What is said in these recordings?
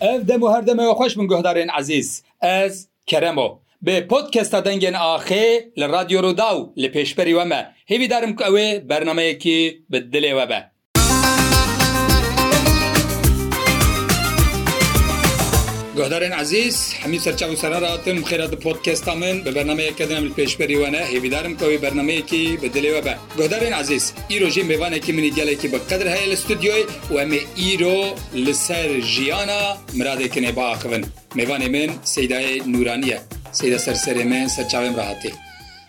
Ev dem û her demê we xweş bin guhdarên ezîz. Ez Kerem o. Bi Podkesta Dengên Axê li Radyo Rûdaw li pêşberî we me. Hêvî darim ku ew ê bernameyekî bi dilê we be. Guhdarên ezîz hemî serçav û seran rahatim xêra di podcasta min bi bernameyeke din em li pêşberî we ne hêvîdarim ku wî bernameyekî bi dilê we be. Guhdarên ezîz îro jî mêvanekî minî gelekî bi qedir heye li studyoyê û em ê îro li ser jiyana miradêkin ê biaxivin. Mêvanê min Seydayê Nûraniye. Seyda ser serê min serçavê min re hatî.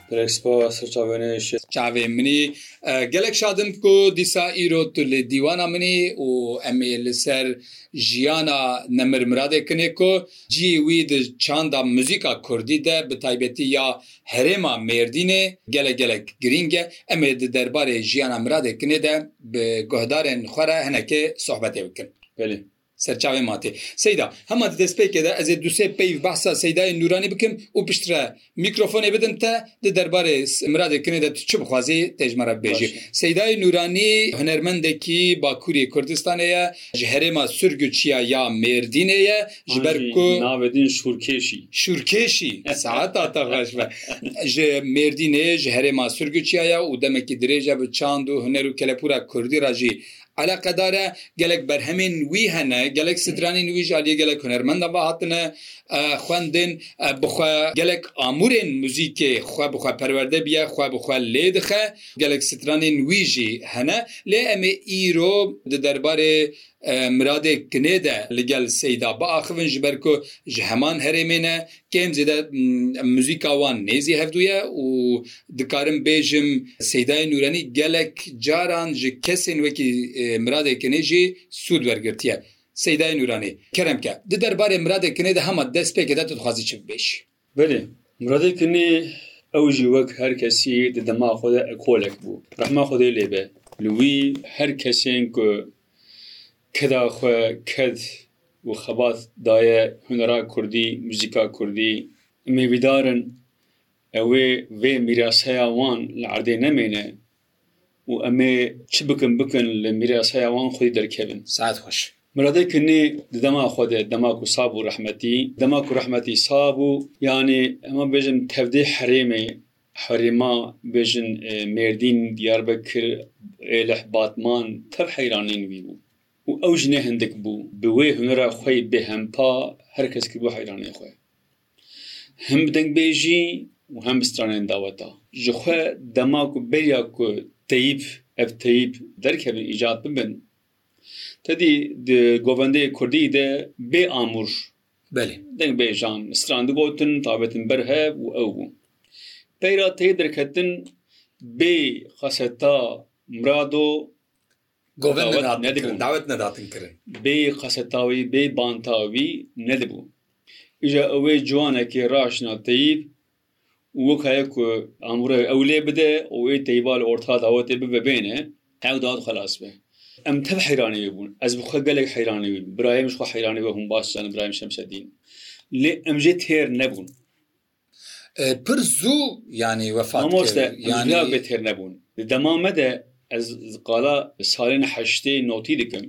Gelek spas ser çavênêşê. Çavên min î gelek şad in ku dîsa îro tu li dîwana min î û em ê li ser jiyana nemir miradê kinê ku ciyê wî di çanda muzîka kurdî de bi taybetî ya herêma Mêrdînê gelek gelek girîng e. Em ê di derbarê jiyana miradê kinê de bi guhdarên xwe re hinekê sohbetê bikin. Belê. Serçavên ma tê. Seyda, hema di destpêkê de ez ê du sê peyv behsa Seydayê Nûranî bikim û piştre mîkrofonê bidim te, di derbarê Miradê Kinê de tu çi bixwazî tê ji me re bibêjî. Seydayê Nûranî hunermendekî Bakurî Kurdistanê ye, ji herêma Surguçiya ya Mêrdînê ye, ji ber ku. An jî navê din Şûrkêş î. Şûrkêş î, saeta te xweş be. Ji Mêrdînê, ji herêma Surguçiya ye û demekî dirêj e bi çand û huner û kelepûra Kurdî re jî Eleqedar e, gelek berhemên wî hene, gelek stranên wî ji aliyê gelek hunermendan ve hatine xwendin. Bi xwe gelek amûrên muzîkê xwe bi xwe perwerde biye, xwe bi xwe lê dixe. Gelek stranên wî jî hene. Lê em ê îro di derbarê Miradê Kinê de li gel Seyda biaxivin ji ber ku ji heman herêmê ne, Kêm zêde muzîka wan nêzî hevdû ye û dikarim bêjim Seydayê Nûrenî gelek caran ji kesên wekî Miradê Kinê jî sûd wergirtiye. Seydayê Nûranî, keremke di derbarê Miradê Kinê de hema destpêkê de tu dixwazî çi bibêjî? Belê, Miradê Kinê ew jî wek her kesî di dema xwe de ekolek bû. Rehma Xwedê lê be li wî. Her kesên ku Keda xwe ked û xebat daye hunera kurdî, muzîka kurdî. Em ê wîdar in ew ê vê mîraseya wan li erdê nemêne û em ê çi bikin bikin li mîraseya wan xwedî derkevin. Saet xweş. Miradê kinê di dema xwe de, dema ku sab bû rehmetî, dema ku rehmetî sab bû, yanî hema bêjin tevdê herêmê, Herêma bêjin Mêrdîn, Diyarbekir, Êlih, Batman tev heyranên wî bû û ew jî ne hindik bû bi wê hunera xwe yê bêhempa her kes kir bo heyranê xwe. Hem bi dengbêjî û hem bi stranên daweta. Ji xwe dema ku beriya ku teyîb ev teyîb derkevin îcat bibin, tedî di govendeyê kurdî de bê amûr Belê. Deng bê jan stran digotin, tavêtin ber hev û ew bûn. Peyra tê derketin bê qeseta mirado Govend nedikirin, davet nedatin kirin. Bê qeseta wî, bê banta wî nedibû. Îja ewê ciwanekê raşna teyîb. û weka ye ku amûre ew lê bide û wê teyba li ortaha dawetê bibe bêne ew dawet xelas be. Em tev heyranî wî bûn. Ez bi xwe gelek heyranî wî bûm. Birayê min ji xwe heyranî we hûn baş dizanin Birahîm Şemseddîn. Lê em jê têr nebûn. Pir zû yanî wefat kir. Mamoste em ji nav bê têr nebûn. Di dema me de ez qala salên heştê notî dikim.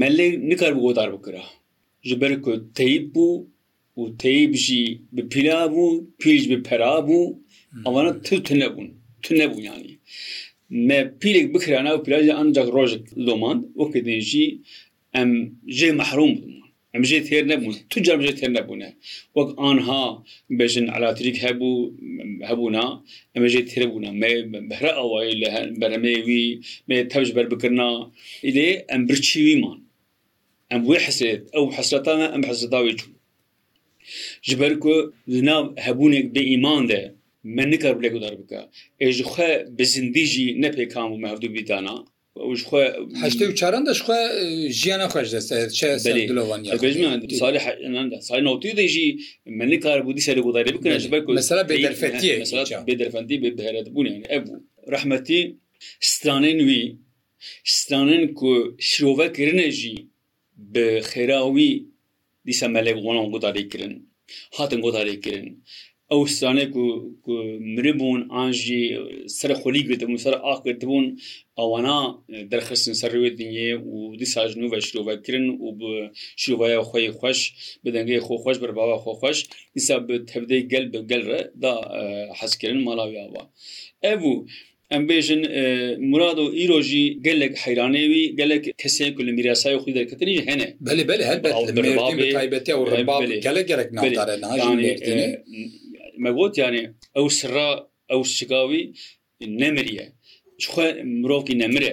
Melê nikaribe godar bikira. Ji ber ku teyîb bû. û teyîb jî bi pîla bû, pîl jî bi pera bû, ewana tu tune bûn, tu nebû yanî. Me pîlek bikira nav pîla jî ancak rojek domand, weke din jî em jê mehrûm bûn. Em jê têr nebûn, tu carm jê têr nebûne. Wek anha bêjin elatrîk hebû, hebûna, em ê jê têr bûna. Me bi hre awayî li beremeyê wî me tev ji ber bikirina. Lê em birçî wî man. Em wê hesret, ew hesreta ne, em hesreta wê çûn. Ji ber ku di nav hebûnek bê îman de me nikar bile guhdar bike. Ê ji xwe bi zindî jî ne pêkan bû me hevdû bî dana. Ew ji xwe Heştê û çaran de ji xwe jiyana xwe ji dest da çe ser Belê. dilovaniya xwe. Dibêjim em salê he- nan de, salê notî de jî me nikar bû dîsa li guhdarê bikine ji ber ku Mesela bê derfetiyê, Mesela ca. bê derfendî bê bêheredbûnê yani ev bû. Rehmetî stranên wî Stranên ku şirove kirine jî bi xêra wî dîsa melek wan guhdarî kirin, hatin guhdarî kirin. Ew stranê ku ku miribûn an jî ser xwelî girtibûn, ser ax girtibûn ewana derxistin ser rûyê dinyê û dîsa ji nû ve şirove kirin û bi şiroveya xwe yê xweş, bi dengê xwe xweş, bi rivaya xwe xweş dîsa bi tevdê gel bi gel re da hez kirin mala wî ava. Ev bû Em bêjin Murado îro jî gelek heyranê wî, gelek kesên ku li mîrasayê xwî derketinê jî hene. Belê belê helbet li Mêrdîn bi taybetî ew ribab gelek gelek navdar e niha jî li Mêrdînê. Me got yanî ew sirra ew çika wî nemirîye. Çixwe mirovkî nemire.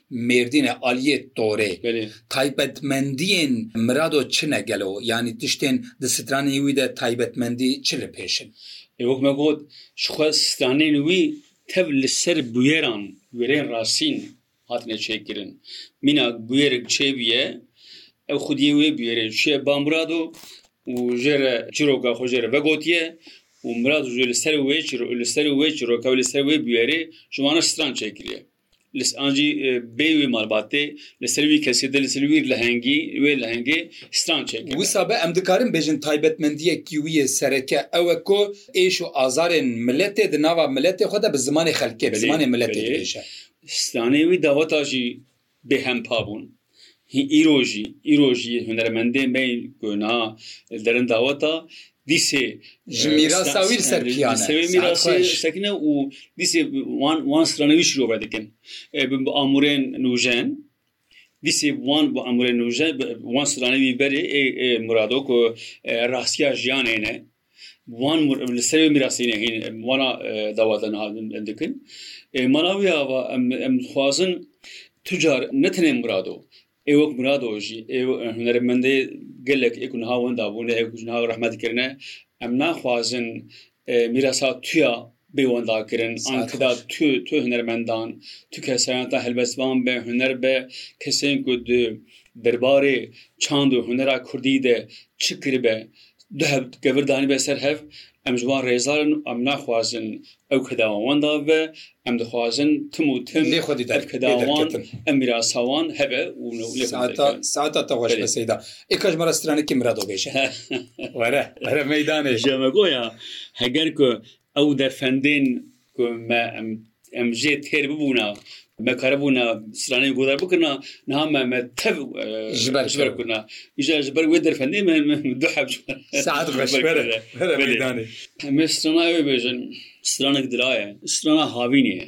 Mêrdîne aliyê torê. Taybetmendiyên Mirado çi ne gelo? Yanî tiştên di stranên wî de taybetmendî çi li pêş in? Wek me got, ji xwe stranên wî tev li ser bûyeran, wêreyên rasîn hatine çêkirin. Mîna bûyerek çê bûye, ew xwediyê wê bûyerê çûye ba Mirado û jê re çîroka xwe jê re vegotiye û Mirado jî li ser wê li ser wê çîroka wê li ser wê bûyerê ji wan re stran çêkiriye. An jî bê wî malbatê li ser wî kesê de li ser wî lehengî wê lehengê stran çêkeve. Wisa be em dikarin bêjin taybetmendiyek wî yê sereke ew e ku êş û azarên miletê di nava miletê xwe de bi zimanê xelkê, bi zimanê miletê dibêje. Stranê wî daweta jî bêhempa bûn. Hîn îro jî, îro jî hunermendên me yên ku niha li derin daweta dîsê Ji mîrasa wî li ser piyan e. Li ser wê mîrasê li ser piyan e û dîsê wan wan strana wî şirove dikin. Bi amûrên nûjen, dîsê wan bi amûrên nûjen wan strana wî berê ê murado ku rastiya jiyanê ne. wan li ser wê mîrasê ne hîn wana dawa de niha em dikin. Mala wî ava em em dixwazin tu car ne tenê mirado ê wek mirado jî ê hunermendê gelek ê ku niha wenda bûne ê ku ji niha rehmet kirine em naxwazin mîrasa tuya bê wenda kirin an kida tu tu hunermendan tu kesayan ta helbestvan be huner be kesên ku di derbarê çand û hunera kurdî de çi kiribe du hev kevir danîbe ser hev em ji wan rêzarin û em naxwazin ew keda wan wenda bibe em dixwazin tim û tim lê xwedî derketin em mîrasa wan hebe û lê xwedî derketin. Saeta te xweş be Seyda. Ê kaş mara stranikî mirado bêje. Were, were meydanê. Ji me goya heger ku ew derfendên ku me em em jê têr bibûna, me karibûna straniyê godar bikirina, niha me me tev ji ber ji ber kirina. Îja ji ber wê derfendê me du heb ji ber. Saet xweş were, were meydanê. Em ê strana ew ê bêjin, stranik diraye, strana havînê ye.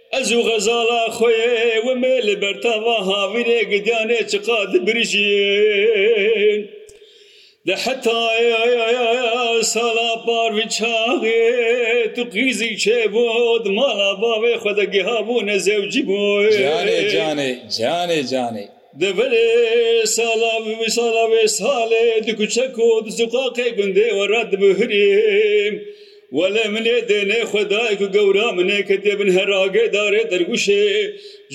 Ez û xezala xwe yê wim ê li ber tava havîrê gidiyanê çiqa dibirijin. Di hetayê sala par vî çaxê tu qîzî çêbû di mala bavê xwe de gihabû ne zewcî bû. Canê canê, canê canê. Di vê sala bi vî sala vê salê di kuçek û di suqaqê gundê we re dibihurîm. Wele min ê dênê xwe dayîk û gewra min ê ketiye bin heragê darê dergûşê.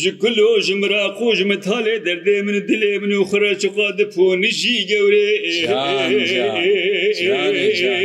Ji kul û ji miraq û ji mitalê derdê min û dilê min û xwe re çiqa diponijî gewrê ê. Can can, canê can.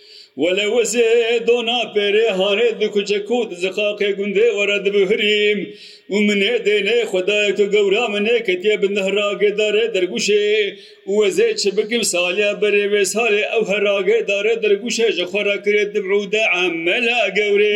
Welewesê dona pêrê hanê di kuçe ku di zixaqê gundê we re dibihurîm û min ê dênê xwe dayê ku gewra min nêketiye bi neh ragê darê dergûşê û ez ê çi bikim saliya berê vê salê ew her ragê darê dergûşê ji xwe re kirê dib'ûde emela gewrê.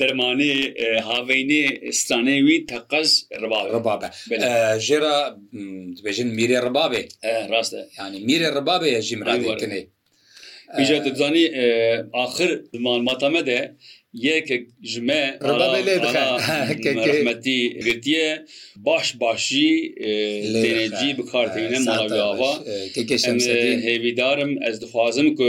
Dermanê haveynê stranê wî teqez riba be. Riba be. Jê re dibêjin mîrê ribabê. Rast e. Yanî mîrê ribabê ye jî miradê kinê. Îcar tu dizanî axir mata me de yekek ji me ribabê lê dixe. Rehmetî girtiye baş baş jî têne cî bikar tîne mala wî ava. Em hêvîdar im ez dixwazim ku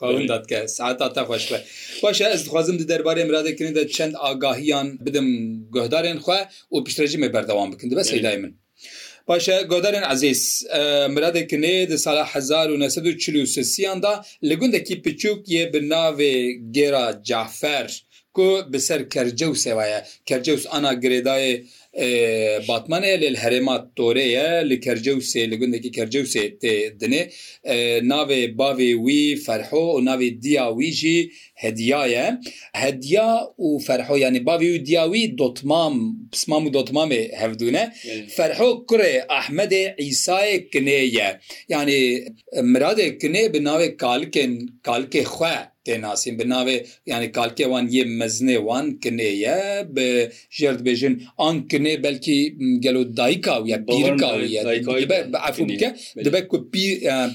Xwewin dadke, saeta te xweş be. Baş e, ez dixwazim di derbarê miradekirînê de çend agahiyan bidim guhdarên xwe û piştre jî me berdewam bikin. Dibe seydayê min. Baş e, guhdarên ezîz, miradekirînê di sala hezar û neh sed û çil û sisiyan de li gundekî piçûk yê bi navê Gêra Cafer Ku bi ser Kercewsê ve ye. Kercews ana girêdayê Batmanê ye lê li herêma Torê ye. Li Kercewsê li gundekî Kercewsê tê dinê. Navê bavê wî Ferho û navê diya wî jî Hediya ye. Hediya û Ferho yanî bavê wî û diya wî dotmam, pismam û dotmamê hevdû ne. Ferho kurê Ehmedê Îsayê Kinê ye. Yanî miradê Kinê bi navê kalikên kalikê xwe Tê nasîn bi navê yanî kalkê wan yê mezinê wan kinê ye. Bi jêr dibêjin an kinê belkî gelo dayika wî ye, pîrika wî ye. Dibe efû bike dibe ku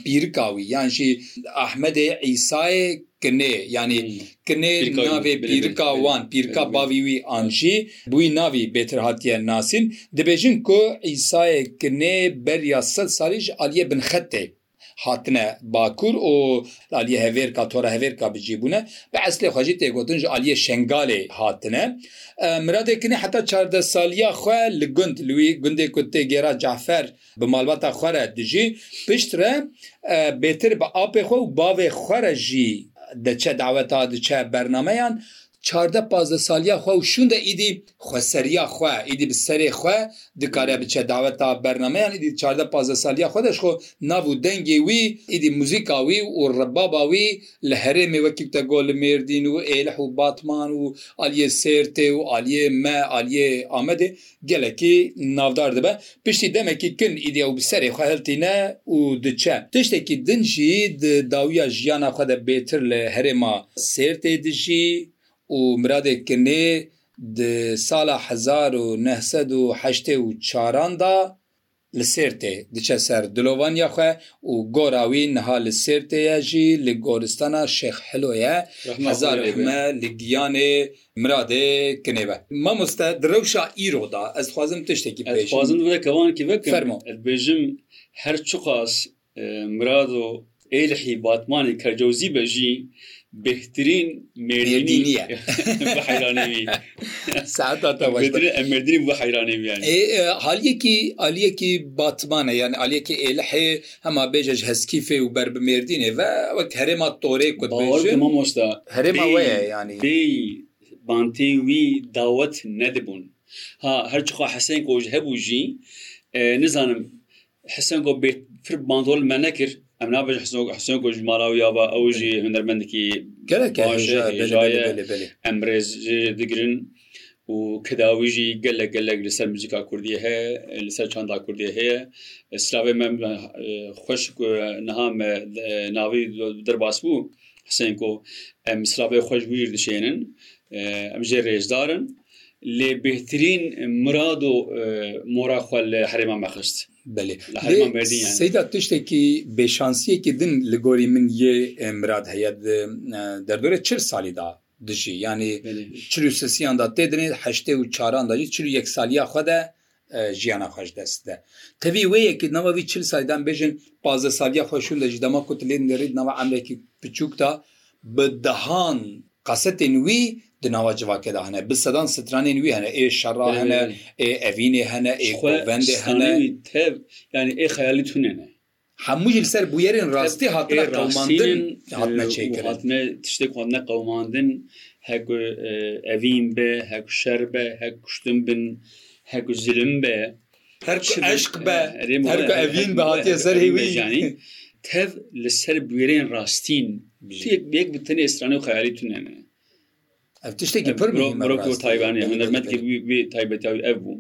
pîrika wî yan jî Ahmedê Îsayê kinê yanî kinê navê pîrika wan, pîrika bavî wî an jî bi wî navî bêtir hatiye nasîn. Dibêjin ku Îsayê kinê beriya sed salî ji aliyê binxetê. Hatine Bakur û li aliyê hevêrka tora hevêrka bi cî bûne. Bi eslê xwe jî tê gotin ji aliyê Şengalê hatine. Miradê Kinî heta çardeh saliya xwe li gund li wî gundê ku tê gêra Cafer bi malbata xwe re dijî. Pişt re bêtir bi apê xwe û bavê xwe re jî diçe daweta diçe bernameyan. Çardeh pazdeh saliya xwe û şûnde îdî xweseriya xwe, îdî bi serê xwe dikare biçe daweta bernameyan, îdî di çardeh pazdeh saliya xwe de jixwe nav û dengê wî, îdî muzîka wî û rebaba wî li herêmê wekî bite go li Mêrdîn û Êlih û Batman û aliyê Sêrtê û aliyê me aliyê Amedê. gelekî navdar dibe. Piştî demekî kin îdî ew bi serê xwe hiltîne û diçe. Tiştekî din jî di dawiya jiyana xwe de bêtir li herêma Sêrtê dijî û Miradê Kinê di sala hezar û neh sed û heştê û çaran de Li Sêrtê diçe ser dilovaniya xwe û gora wî niha li Sêrtê ye jî li goristana Şêx Hilo ye. Hezar rehme li giyanê miradê kinê be. Mamoste di rewşa îro de ez dixwazim tiştekî bibêjim. Ez dixwazim di vê kevankî vekim. Fermo. Dibêjim her çiqas Mirado Êlhî Batmanê Kercewzî be jî bêhtirîn Mêrdînî ye. Bi heyranê wî. Saeta te baş be. Em Mêrdînî bi heyranê wî yanî. Aliyekî, aliyekî Batmanê yanî aliyekî Êlhê hema bêje ji Heskîfê û ber bi Mêrdînê ve wek herêma torê ku dibêjin. Bawer bike mamosta. Herêma we ye yanî. Pêy bantê wî dawet nedibûn. Ha her çiqas Hesenko ji hebû jî nizanim Hisengo bê pir bi bandol me nekir. Em nabêjin Hisengo, Hisengo ji mala wî ya be, ew jî hunermendekî Gelek e baş e, hêja, belê, hêja belê, ye. belê, belê. Em rêz jê digirin û keda wî jî gelek gelek li ser muzîka Kurdiyê heye, li ser çanda Kurdiyê heye. Silavê me e, xweş ku niha me e, navê wî bi derbas bû Hisengo. Em silavê xwe ji wî jî dişênin. E, Em jê rêzdar in. Lê bêhtirîn mirad û mora xwe li herêma me xist. Belê. Li herêma Mêrdîn yani. Seyda tiştekî bêşansiyekî din li gorî min yê mirad heye. Di derdorê çil salî da dijî. Yanî çil û sisiyan da têdinê, heştê û çaran da jî çil û yek saliya xwe de jiyana xwe ji dest dide. Tevî wê yekî di nava vî çil salî de em bêjin pazdeh saliya xwe şûn de jî dema ku tu lê dinêrî di nava emrekî piçûk de bi dehan qesetên wî di nava civakê de hene, bi sedan stranên wî hene, ê şera hene, ê evînê hene, ê kovendê hene. Ji xwe stranên wî tev yanî ê xeyalî tunê ne. Hemû jî li ser bûyerên rastî hatine qewimandin hatine çêkirin. Tiştê ku hatine qewimandin hek evîn be, hek şer be, hek kuştin bin, hek zilim be, her ku eşq be, her ku evîn be hatiye ser hê wî. Yanî tev li ser bûyerên rastîn tu yek bi tenê stranê û xeyalî tune ne. Ev tiştekî pir muhîm e. Mirov ku taybane hunermendkî wî taybetiya wî ev bû.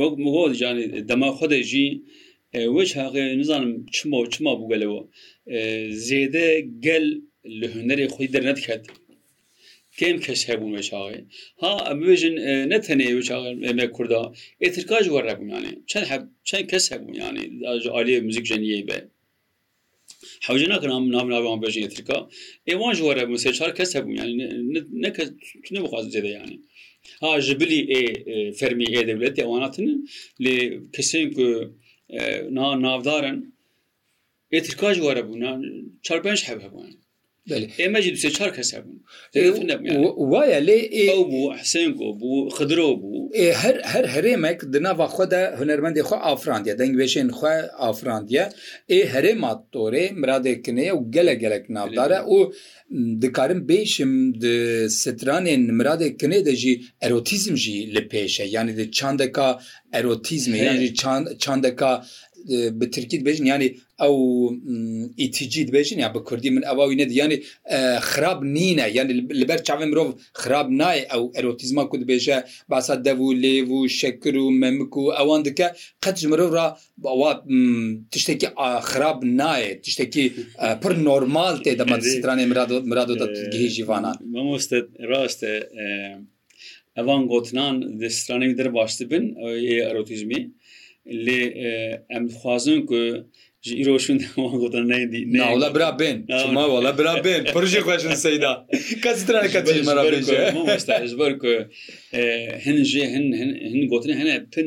Wek min got canî dema xwe de jî wê çaxê nizanim çima û çima bû gelo zêde gel li hunerê xwedî dernediket. Kêm kes hebûn wê çaxê. Ha em bibêjin ne tenê wê çaxê me Kurda ê Tirkan jî werre bûn yanî çend çend kes hebûn yanî aliyê muzîk jeniyê be. Hewce nakin navê navê wan bejin yê Tirka. Ê wan ji we re bûn sê çar kes hebûn yani ne kes tu nebixwaz cêde yani. Ha ji bilî ê fermî ê dewletê wana tune lê kesên ku na navdar in ê Tirka ji we re bûn çar penc heb hebûn. Belê. Ê me jî du sê çar kes hebûn. Ê Ê, tune bû yani. û- Waya lê ê, Ew bû, Hsenko bû, Xidiro bû. ê, her her herêmek di nava xwe de hunermendê xwe afirandiye, dengvêşên xwe afirandiye. Ê herêma Torê miradê kinê ye û gelek gelek navdar e û m, dikarim bêjim di stranên miradê kinê de jî erotîzm jî li pêş e. Yanî di çandeka erotîzmê Heye. yan jî çan- çandeka e, bi tirkî dibêjin yanî Ew îtîcî dibêjin ya bi kurdî min ewa wî nedi yanî xirab nîne yanî li ber çavê mirov xirab nayê ew erotîzman ku dibêje behsa dev û lêv û şekir û memik û ewan dike qet ji mirov re wa tiştekî xirab nayê tiştekî pir normal tê dema di stranê mirado mirado de tu digihîjî vana. Mamoste rast e Evan gotinan di stranê wî der baş dibin ê erotîzmê. Lê em dixwazin ku ji îro şûn wan gotinan neyên dî. Na wala bira bên. Çima wala bira bên. Pir jî xweş in Seyda. Kes tira neke tu ji me re bêje. Ji ber ku hin jê hin gotinên hene pin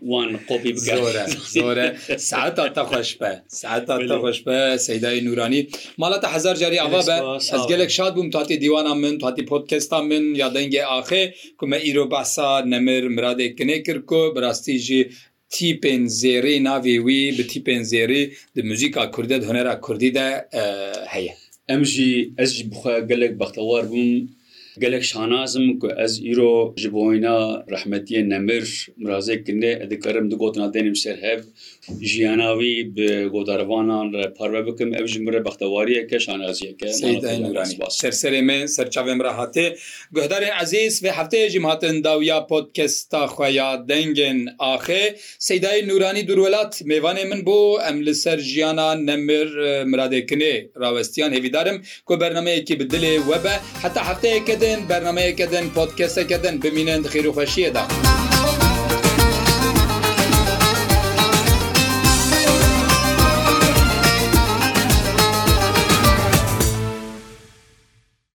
Wan kopî bike. Zor e, zor e. Saeta te xweş be. Saeta te xweş be Seydayê Nûranî. Mala te hezar carî ava be. Ez gelek şad bûm tu hatî dîwana min, tu hatî podkesta min ya Dengê Axê ku me îro behsa Nemir Miradê Kinê kir ku bi rastî jî tîpên zêrî navê wî bi tîpên zêrî di muzîka kurdî de, di hunera kurdî de heye. Em jî, ez jî bi xwe gelek bextewar bûm. Gelek şanas im ku ez îro ji boyna rehmetiyê Nemir Mirazê Kinê dikarim du gotina dênim ser hev û jiyana wî bi godarvanan re parve bikim. Ev ji min re bextewariyek e, şanaziyek e. Seyîd Eyn Nûranî ser serê me, ser çavê min re hate. Guhdarên ezîz, vê hefteyê jî min hatin dawiya podkesta xwe ya Dengên Axê. Seydayê Nûranî Dûrwelat, mêvanê min bû, em li ser jiyana nemir Miradê Kinê rawestiyan. Hêvîdar im ku bernameyekî bi dilê we be. Heta hefteyeke din, bernameyeke din, podcasteke din. Bimînin di xêr û xweşiyê de.